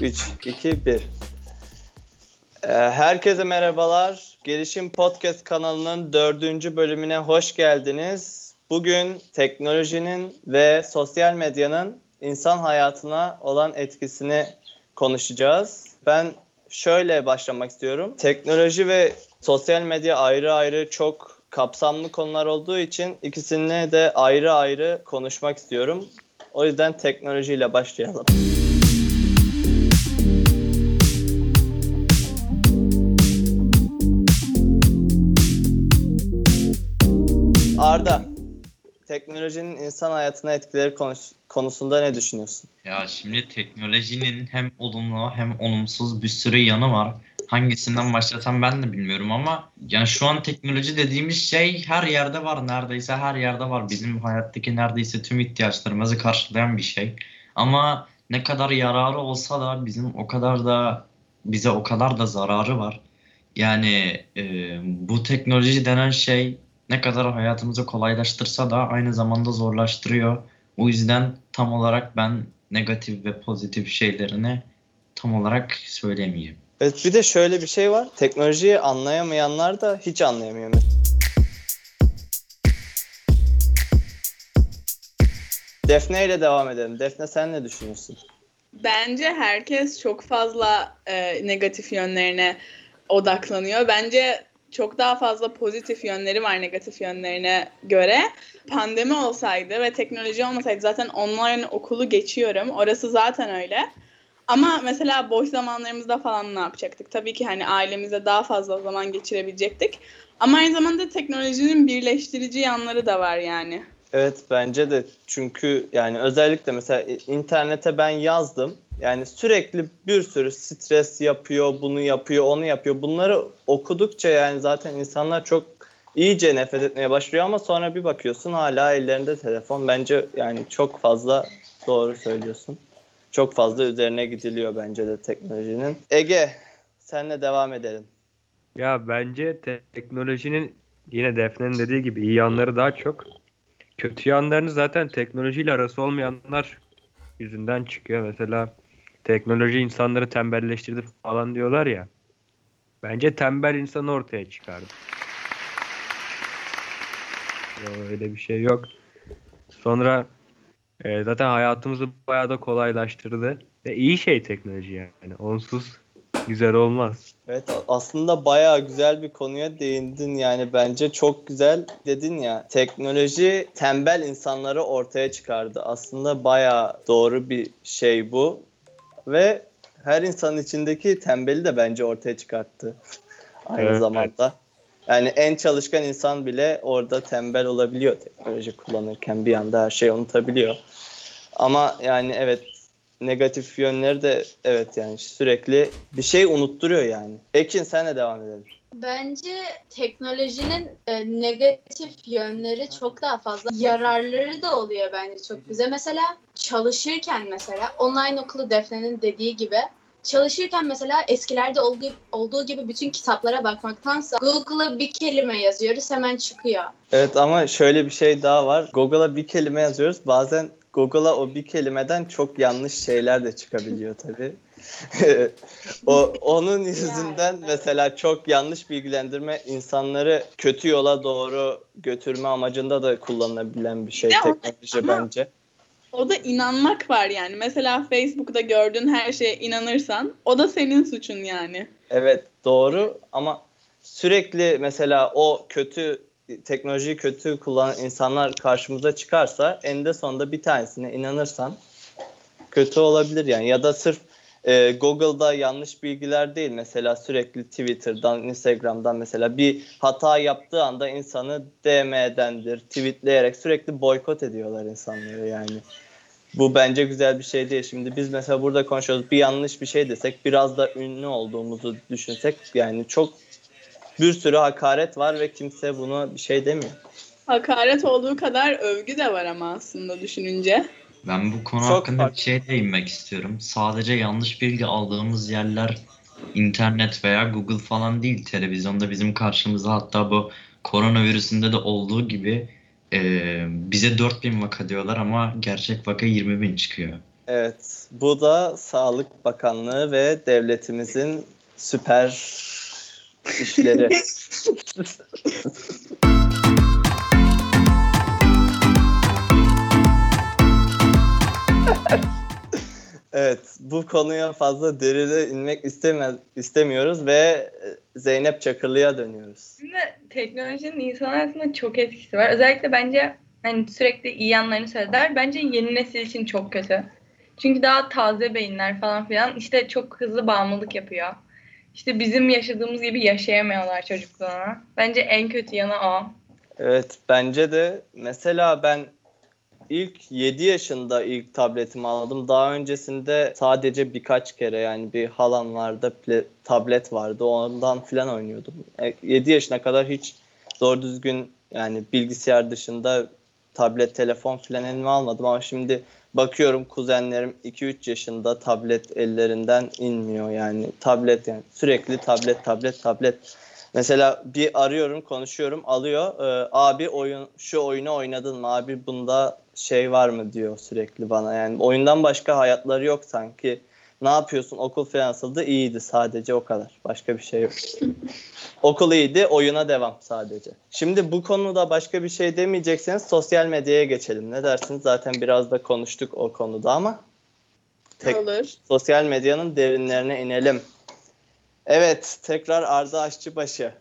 3, 2, 1. Ee, Herkese merhabalar. Gelişim Podcast kanalının dördüncü bölümüne hoş geldiniz. Bugün teknolojinin ve sosyal medyanın insan hayatına olan etkisini konuşacağız. Ben şöyle başlamak istiyorum. Teknoloji ve sosyal medya ayrı ayrı çok kapsamlı konular olduğu için ikisini de ayrı ayrı konuşmak istiyorum. O yüzden teknolojiyle başlayalım. Arda, teknolojinin insan hayatına etkileri konuş- konusunda ne düşünüyorsun? Ya şimdi teknolojinin hem olumlu hem olumsuz bir sürü yanı var. Hangisinden başlasam ben de bilmiyorum ama yani şu an teknoloji dediğimiz şey her yerde var. Neredeyse her yerde var. Bizim hayattaki neredeyse tüm ihtiyaçlarımızı karşılayan bir şey. Ama ne kadar yararı olsa da bizim o kadar da bize o kadar da zararı var. Yani e, bu teknoloji denen şey ne kadar hayatımızı kolaylaştırsa da aynı zamanda zorlaştırıyor. O yüzden tam olarak ben negatif ve pozitif şeylerini tam olarak söylemeyeyim. Evet bir de şöyle bir şey var. Teknolojiyi anlayamayanlar da hiç anlayamıyor. Defne ile devam edelim. Defne sen ne düşünüyorsun? Bence herkes çok fazla e, negatif yönlerine odaklanıyor. Bence çok daha fazla pozitif yönleri var negatif yönlerine göre. Pandemi olsaydı ve teknoloji olmasaydı zaten online okulu geçiyorum. Orası zaten öyle. Ama mesela boş zamanlarımızda falan ne yapacaktık? Tabii ki hani ailemizle daha fazla zaman geçirebilecektik. Ama aynı zamanda teknolojinin birleştirici yanları da var yani. Evet bence de çünkü yani özellikle mesela internete ben yazdım. Yani sürekli bir sürü stres yapıyor, bunu yapıyor, onu yapıyor. Bunları okudukça yani zaten insanlar çok iyice nefret etmeye başlıyor ama sonra bir bakıyorsun hala ellerinde telefon. Bence yani çok fazla doğru söylüyorsun. Çok fazla üzerine gidiliyor bence de teknolojinin. Ege senle devam edelim. Ya bence te- teknolojinin yine Defne'nin dediği gibi iyi yanları daha çok. Kötü yanlarını zaten teknolojiyle arası olmayanlar yüzünden çıkıyor. Mesela teknoloji insanları tembelleştirdi falan diyorlar ya. Bence tembel insanı ortaya çıkardı. Öyle bir şey yok. Sonra e, zaten hayatımızı bayağı da kolaylaştırdı. Ve iyi şey teknoloji yani. Onsuz güzel olmaz. Evet aslında bayağı güzel bir konuya değindin yani bence çok güzel dedin ya teknoloji tembel insanları ortaya çıkardı aslında bayağı doğru bir şey bu ve her insanın içindeki tembeli de bence ortaya çıkarttı aynı Evet. zamanda. Yani en çalışkan insan bile orada tembel olabiliyor teknoloji kullanırken bir anda her şeyi unutabiliyor. Ama yani evet negatif yönleri de evet yani sürekli bir şey unutturuyor yani. Ekin senle devam edelim. Bence teknolojinin e, negatif yönleri çok daha fazla. Yararları da oluyor bence çok bize. Mesela çalışırken mesela online okulu Defne'nin dediği gibi çalışırken mesela eskilerde olduğu, olduğu gibi bütün kitaplara bakmaktansa Google'a bir kelime yazıyoruz hemen çıkıyor. Evet ama şöyle bir şey daha var. Google'a bir kelime yazıyoruz. Bazen Google'a o bir kelimeden çok yanlış şeyler de çıkabiliyor tabii. o onun yüzünden evet. mesela çok yanlış bilgilendirme insanları kötü yola doğru götürme amacında da kullanılabilen bir şey Ya teknoloji ama- bence. O da inanmak var yani. Mesela Facebook'ta gördüğün her şeye inanırsan o da senin suçun yani. Evet doğru ama sürekli mesela o kötü teknolojiyi kötü kullanan insanlar karşımıza çıkarsa eninde sonunda bir tanesine inanırsan kötü olabilir yani ya da sırf e, Google'da yanlış bilgiler değil mesela sürekli Twitter'dan, Instagram'dan mesela bir hata yaptığı anda insanı DM'dendir, tweetleyerek sürekli boykot ediyorlar insanları yani. Bu bence güzel bir şey değil. Şimdi biz mesela burada konuşuyoruz. Bir yanlış bir şey desek, biraz da ünlü olduğumuzu düşünsek yani çok bir sürü hakaret var ve kimse buna bir şey demiyor. Hakaret olduğu kadar övgü de var ama aslında düşününce. Ben bu konu Çok hakkında farklı. bir şey değinmek istiyorum. Sadece yanlış bilgi aldığımız yerler internet veya Google falan değil. Televizyonda bizim karşımıza hatta bu koronavirüsünde de olduğu gibi e, bize 4000 vaka diyorlar ama gerçek vaka 20 bin çıkıyor. Evet, bu da Sağlık Bakanlığı ve devletimizin süper işleri. Evet, bu konuya fazla derine inmek istemez, istemiyoruz ve e, Zeynep Çakırlı'ya dönüyoruz. Şimdi teknolojinin insan hayatında çok etkisi var. Özellikle bence hani sürekli iyi yanlarını söylediler. Bence yeni nesil için çok kötü. Çünkü daha taze beyinler falan filan işte çok hızlı bağımlılık yapıyor. İşte bizim yaşadığımız gibi yaşayamıyorlar çocukluğuna. Bence en kötü yanı o. Evet bence de mesela ben ilk 7 yaşında ilk tabletimi aldım. Daha öncesinde sadece birkaç kere yani bir halamlarda ple- tablet vardı. Ondan filan oynuyordum. 7 yaşına kadar hiç doğru düzgün yani bilgisayar dışında tablet, telefon filan elime almadım ama şimdi bakıyorum kuzenlerim 2-3 yaşında tablet ellerinden inmiyor yani tablet yani sürekli tablet tablet tablet Mesela bir arıyorum, konuşuyorum, alıyor. Ee, abi oyun şu oyunu oynadın mı? Abi bunda şey var mı diyor sürekli bana. Yani oyundan başka hayatları yok sanki. Ne yapıyorsun? Okul falan nasıldı? İyiydi sadece o kadar. Başka bir şey yok. Okul iyiydi, oyuna devam sadece. Şimdi bu konuda başka bir şey demeyecekseniz sosyal medyaya geçelim. Ne dersiniz? Zaten biraz da konuştuk o konuda ama tek Olur. sosyal medyanın derinlerine inelim. Evet, tekrar Arda Aşçıbaşı.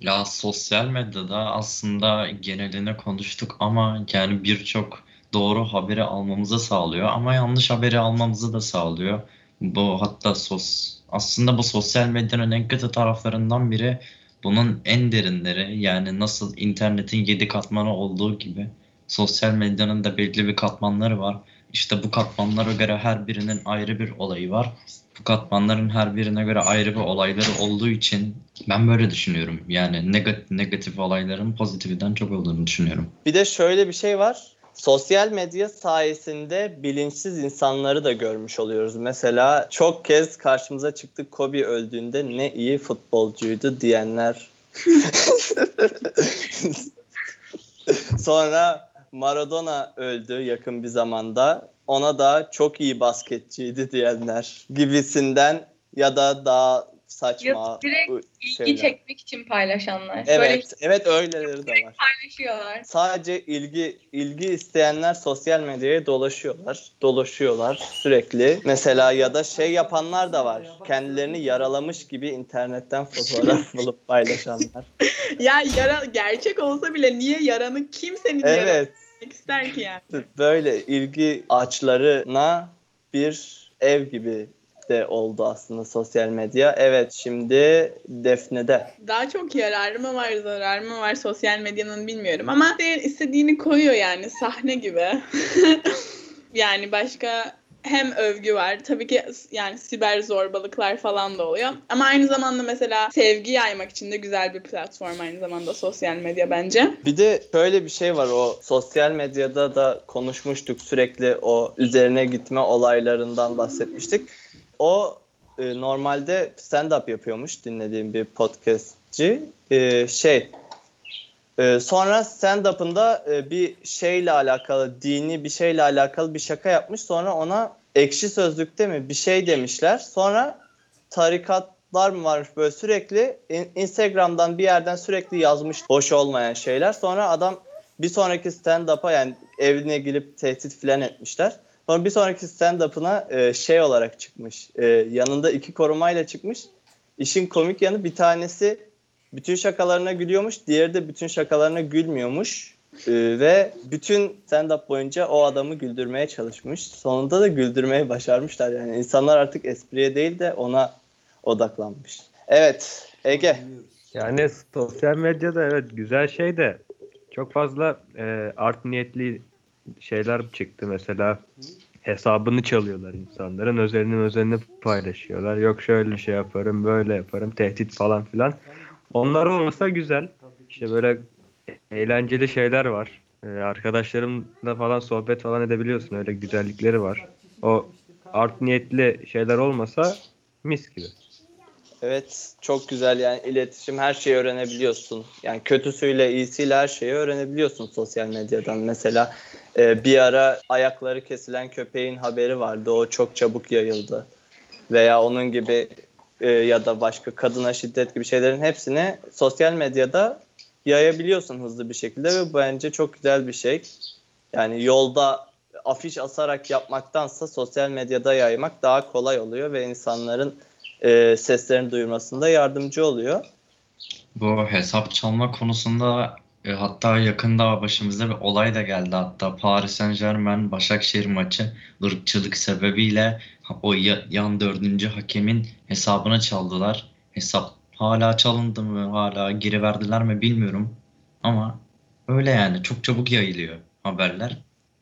Ya sosyal medyada aslında geneline konuştuk ama yani birçok doğru haberi almamızı sağlıyor ama yanlış haberi almamızı da sağlıyor. Bu hatta sos aslında bu sosyal medyanın en kötü taraflarından biri bunun en derinleri yani nasıl internetin yedi katmanı olduğu gibi sosyal medyanın da belli bir katmanları var. İşte bu katmanlara göre her birinin ayrı bir olayı var. Bu katmanların her birine göre ayrı bir olayları olduğu için ben böyle düşünüyorum. Yani negatif, negatif olayların pozitifiden çok olduğunu düşünüyorum. Bir de şöyle bir şey var. Sosyal medya sayesinde bilinçsiz insanları da görmüş oluyoruz. Mesela çok kez karşımıza çıktı Kobe öldüğünde ne iyi futbolcuydu diyenler. Sonra Maradona öldü yakın bir zamanda. Ona da çok iyi basketçiydi diyenler gibisinden ya da daha saçma Ya direkt bu İlgi şeyler. çekmek için paylaşanlar. Böyle Evet, evet öyleleri de var. paylaşıyorlar. Sadece ilgi ilgi isteyenler sosyal medyaya dolaşıyorlar. Dolaşıyorlar sürekli. Mesela ya da şey yapanlar da var. Kendilerini yaralamış gibi internetten fotoğraf bulup paylaşanlar. Ya yara gerçek olsa bile niye yaranı kimsenin evet. Evet. ister ki yani? Böyle ilgi açlarına bir ev gibi de oldu aslında sosyal medya. Evet şimdi Defne'de. Daha çok yararı mı var, zararı mı var sosyal medyanın bilmiyorum ama istediğini koyuyor yani sahne gibi. yani başka hem övgü var. Tabii ki yani siber zorbalıklar falan da oluyor. Ama aynı zamanda mesela sevgi yaymak için de güzel bir platform aynı zamanda sosyal medya bence. Bir de şöyle bir şey var o sosyal medyada da konuşmuştuk sürekli o üzerine gitme olaylarından bahsetmiştik. O e, normalde stand-up yapıyormuş dinlediğim bir podcastçi. E, şey e, sonra stand-up'ında e, bir şeyle alakalı, dini bir şeyle alakalı bir şaka yapmış. Sonra ona ekşi sözlükte mi bir şey demişler. Sonra tarikatlar mı varmış böyle sürekli in- Instagram'dan bir yerden sürekli yazmış hoş olmayan şeyler. Sonra adam bir sonraki stand-up'a yani evine gelip tehdit filan etmişler. Sonra bir sonraki stand-up'ına e, şey olarak çıkmış. E, yanında iki korumayla çıkmış. İşin komik yanı bir tanesi bütün şakalarına gülüyormuş. Diğeri de bütün şakalarına gülmüyormuş. E, ve bütün stand-up boyunca o adamı güldürmeye çalışmış. Sonunda da güldürmeyi başarmışlar. Yani insanlar artık espriye değil de ona odaklanmış. Evet Ege. Yani sosyal medyada evet güzel şey de çok fazla e, art niyetli şeyler çıktı. Mesela hesabını çalıyorlar insanların. Özelini özelini paylaşıyorlar. Yok şöyle şey yaparım, böyle yaparım, tehdit falan filan. Onlar olmasa güzel. İşte böyle eğlenceli şeyler var. E, arkadaşlarımla falan sohbet falan edebiliyorsun. Öyle güzellikleri var. O art niyetli şeyler olmasa mis gibi. Evet çok güzel yani iletişim her şeyi öğrenebiliyorsun. Yani kötüsüyle iyisiyle her şeyi öğrenebiliyorsun sosyal medyadan. Mesela e, bir ara ayakları kesilen köpeğin haberi vardı o çok çabuk yayıldı. Veya onun gibi e, ya da başka kadına şiddet gibi şeylerin hepsini sosyal medyada yayabiliyorsun hızlı bir şekilde ve bence çok güzel bir şey. Yani yolda afiş asarak yapmaktansa sosyal medyada yaymak daha kolay oluyor ve insanların e, seslerini duyurmasında yardımcı oluyor. Bu hesap çalma konusunda e, hatta yakında başımıza bir olay da geldi hatta Paris Saint-Germain Başakşehir maçı ırkçılık sebebiyle o ya- yan dördüncü hakemin hesabını çaldılar. Hesap hala çalındı mı hala geri verdiler mi bilmiyorum ama öyle yani çok çabuk yayılıyor haberler.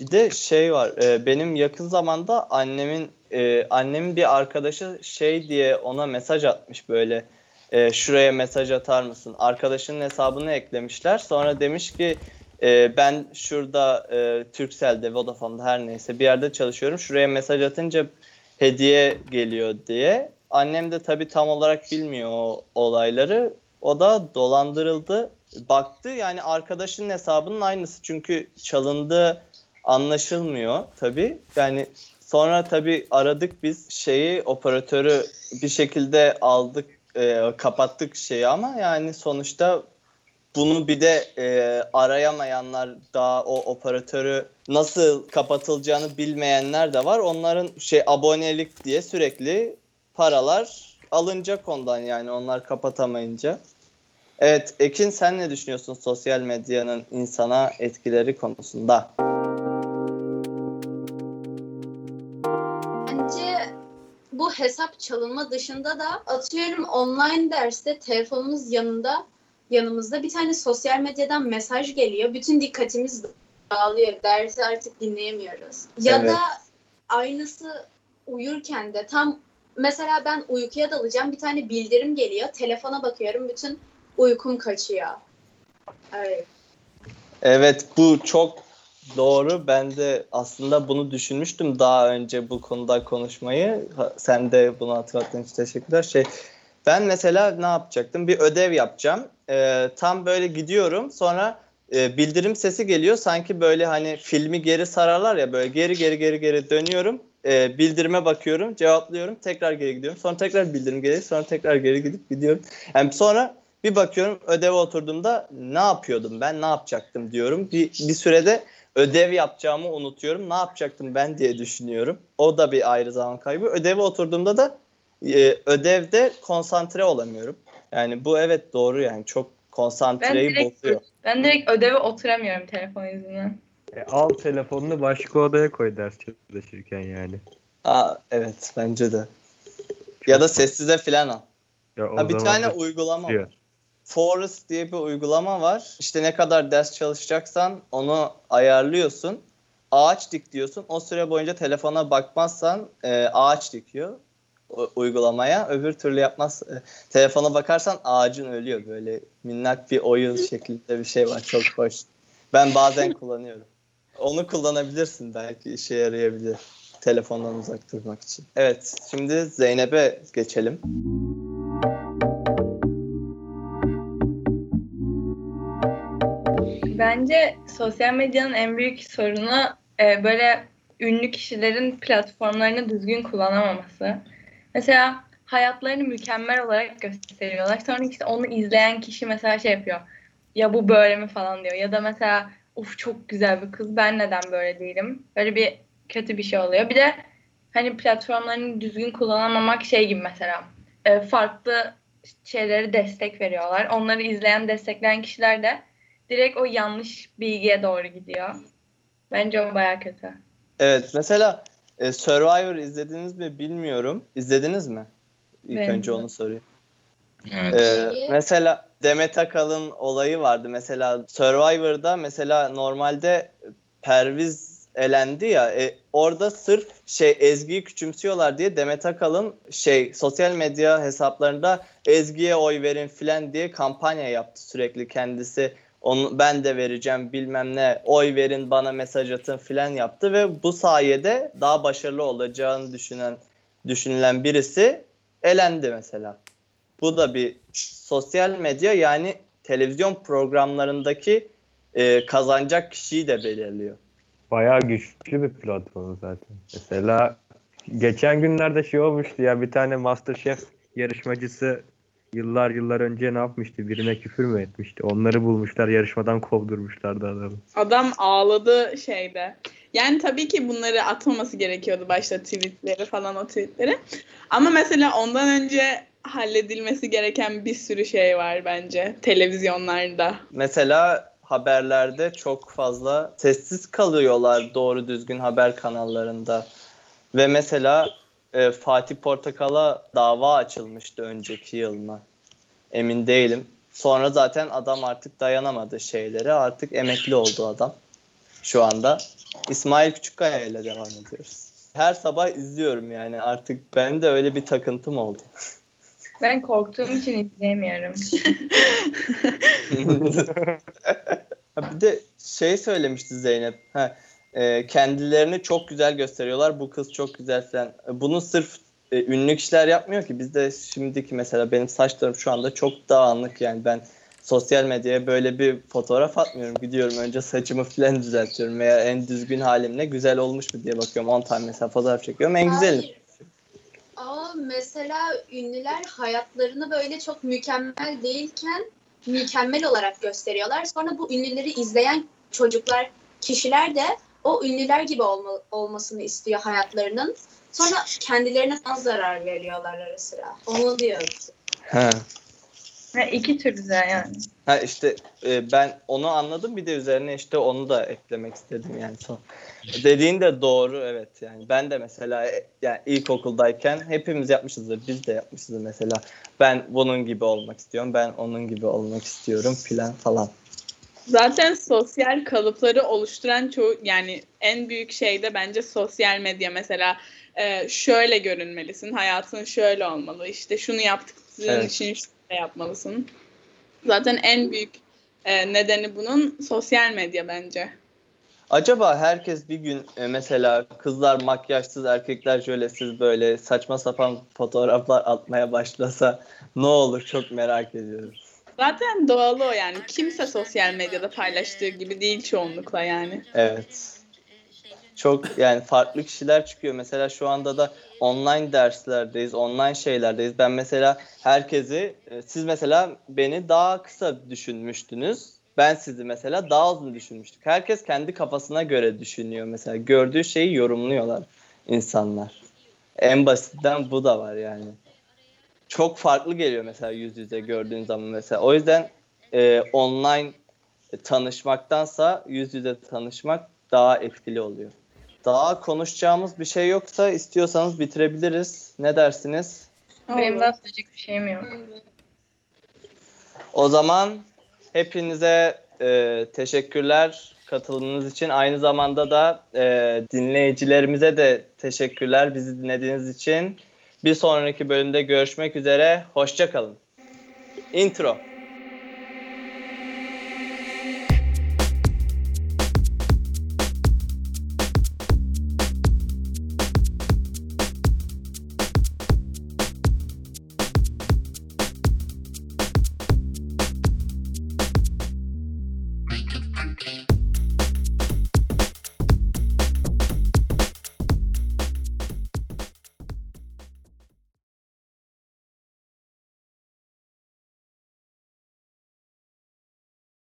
Bir de şey var. e, benim yakın zamanda annemin e, annemin bir arkadaşı şey diye ona mesaj atmış böyle. E, şuraya mesaj atar mısın? Arkadaşının hesabını eklemişler. Sonra demiş ki e, ben şurada e, Turkcell'de, Vodafone'da her neyse bir yerde çalışıyorum. Şuraya mesaj atınca hediye geliyor diye. Annem de tabii tam olarak bilmiyor o olayları. O da dolandırıldı. Baktı yani arkadaşının hesabının aynısı. Çünkü çalındı anlaşılmıyor tabii. Yani sonra tabii aradık biz şeyi operatörü bir şekilde aldık e, kapattık şeyi ama yani sonuçta bunu bir de e, arayamayanlar daha o operatörü nasıl kapatılacağını bilmeyenler de var. Onların şey abonelik diye sürekli paralar alınacak ondan yani onlar kapatamayınca. Evet Ekin sen ne düşünüyorsun sosyal medyanın insana etkileri konusunda? Hesap çalınma dışında da atıyorum online derste telefonumuz yanında yanımızda bir tane sosyal medyadan mesaj geliyor. Bütün dikkatimiz dağılıyor. Dersi artık dinleyemiyoruz. Ya Evet. da aynısı uyurken de tam mesela ben uykuya dalacağım bir tane bildirim geliyor. Telefona bakıyorum bütün uykum kaçıyor. Evet. Evet bu çok doğru. Ben de aslında bunu düşünmüştüm daha önce bu konuda konuşmayı. Sen de bunu hatırlattığın için teşekkürler. Şey, ben mesela ne yapacaktım? Bir ödev yapacağım. Ee, tam böyle gidiyorum. Sonra e, bildirim sesi geliyor. Sanki böyle hani filmi geri sararlar ya böyle geri geri geri geri dönüyorum. Ee, bildirime bakıyorum, cevaplıyorum, tekrar geri gidiyorum. Sonra tekrar bildirim geliyor, sonra tekrar geri gidip gidiyorum. Yani sonra bir bakıyorum ödeve oturduğumda ne yapıyordum ben, ne yapacaktım diyorum. Bir, bir sürede ödev yapacağımı unutuyorum. Ne yapacaktım ben diye düşünüyorum. O da bir ayrı zaman kaybı. Ödeve oturduğumda da e, ödevde konsantre olamıyorum. Yani bu evet doğru yani çok konsantreyi Ben direkt- bozuyor. Ben direkt ödeve oturamıyorum telefon yüzünden. E, al telefonunu başka odaya koy ders çalışırken yani. Aa, evet bence de. Ya da sessize falan al. Ya Ha, bir tane uygulama diyor. var. Forest diye bir uygulama var. İşte ne kadar ders çalışacaksan onu ayarlıyorsun. Ağaç dik diyorsun. O süre boyunca telefona bakmazsan e, ağaç dikiyor uygulamaya. Öbür türlü yapmaz. e, telefona bakarsan ağacın ölüyor. Böyle minnak bir oyun şeklinde bir şey var. Çok hoş. Ben bazen kullanıyorum. Onu kullanabilirsin belki işe yarayabilir. Telefondan uzak durmak için. Evet, şimdi Zeynep'e geçelim. Bence sosyal medyanın en büyük sorunu e, böyle ünlü kişilerin platformlarını düzgün kullanamaması. Mesela hayatlarını mükemmel olarak gösteriyorlar. Sonra işte onu izleyen kişi mesela şey yapıyor. Ya bu böyle mi falan diyor. Ya da mesela uf çok güzel bir kız ben neden böyle değilim. Böyle bir kötü bir şey oluyor. Bir de hani platformlarını düzgün kullanamamak şey gibi mesela. e, farklı şeyleri destek veriyorlar. Onları izleyen, destekleyen kişiler de direkt o yanlış bilgiye doğru gidiyor. Bence o baya kötü. Evet mesela e, Survivor izlediniz mi bilmiyorum. İzlediniz mi? İlk Ben önce onu izledim. sorayım. Evet. Ee, mesela Demet Akalın olayı vardı. Mesela Survivor'da mesela normalde Perviz elendi ya e, orada sırf şey Ezgi'yi küçümsüyorlar diye Demet Akalın şey sosyal medya hesaplarında Ezgi'ye oy verin filan diye kampanya yaptı sürekli kendisi. Onu ben de vereceğim bilmem ne oy verin bana mesaj atın filan yaptı ve bu sayede daha başarılı olacağını düşünen düşünülen birisi elendi mesela. Bu da bir sosyal medya yani televizyon programlarındaki e, kazanacak kişiyi de belirliyor. Bayağı güçlü bir platform zaten. Mesela geçen günlerde şey olmuştu ya bir tane Masterchef yarışmacısı yıllar yıllar önce ne yapmıştı? Birine küfür mü etmişti? Onları bulmuşlar yarışmadan kovdurmuşlardı adamı. Adam ağladı şeyde. Yani tabii ki bunları atmaması gerekiyordu başta tweetleri falan o tweetleri. Ama mesela ondan önce halledilmesi gereken bir sürü şey var bence televizyonlarda. Mesela haberlerde çok fazla sessiz kalıyorlar doğru düzgün haber kanallarında. Ve mesela e, Fatih Portakal'a dava açılmıştı önceki yıl mı? Emin değilim. Sonra zaten adam artık dayanamadı şeylere. Artık emekli oldu adam şu anda. İsmail Küçükkaya ile devam ediyoruz. Her sabah izliyorum yani artık ben de öyle bir takıntım oldu. Ben korktuğum için izleyemiyorum. Bir de şey söylemişti Zeynep. Ha, e, kendilerini çok güzel gösteriyorlar. Bu kız çok güzel falan. Bunu sırf e, ünlü kişiler yapmıyor ki. Bizde şimdiki mesela benim saçlarım şu anda çok dağınık yani ben sosyal medyaya böyle bir fotoğraf atmıyorum. Gidiyorum önce saçımı falan düzeltiyorum veya en düzgün halimle güzel olmuş mu diye bakıyorum. 10 tane mesela fotoğraf çekiyorum. En güzelim. Aa, mesela ünlüler hayatlarını böyle çok mükemmel değilken mükemmel olarak gösteriyorlar. Sonra bu ünlüleri izleyen çocuklar, kişiler de o ünlüler gibi olma, olmasını istiyor hayatlarının. Sonra kendilerine daha zarar veriyorlar ara sıra. Onu diyoruz. Ha. Ha, iki türlü yani. Ha işte e, ben onu anladım bir de üzerine işte onu da eklemek istedim yani son. Dediğin de doğru evet yani ben de mesela e, yani ilkokuldayken hepimiz yapmışızdır biz de yapmışızdır mesela ben bunun gibi olmak istiyorum ben onun gibi olmak istiyorum filan falan. Zaten sosyal kalıpları oluşturan çoğu yani en büyük şey de bence sosyal medya mesela e, şöyle görünmelisin hayatın şöyle olmalı işte şunu yaptığın Evet. için şöyle yapmalısın. Zaten en büyük e, nedeni bunun sosyal medya bence. Acaba herkes bir gün e, mesela kızlar makyajsız erkekler jölesiz böyle saçma sapan fotoğraflar atmaya başlasa ne olur çok merak ediyorum. Zaten doğalı o yani. Kimse sosyal medyada paylaştığı gibi değil çoğunlukla yani. Evet. Çok yani farklı kişiler çıkıyor. Mesela şu anda da online derslerdeyiz, online şeylerdeyiz. Ben mesela herkesi, e, siz mesela beni daha kısa düşünmüştünüz. Ben sizi mesela daha uzun düşünmüştük. Herkes kendi kafasına göre düşünüyor mesela. Gördüğü şeyi yorumluyorlar insanlar. En basitten bu da var yani. Çok farklı geliyor mesela yüz yüze gördüğün zaman mesela. O yüzden e, online tanışmaktansa yüz yüze tanışmak daha etkili oluyor. Daha konuşacağımız bir şey yoksa istiyorsanız bitirebiliriz. Ne dersiniz? Benim daha söyleyecek bir şeyim yok. O zaman hepinize e, teşekkürler katıldığınız için. Aynı zamanda da e, dinleyicilerimize de teşekkürler bizi dinlediğiniz için. Bir sonraki bölümde görüşmek üzere. Hoşçakalın. Intro.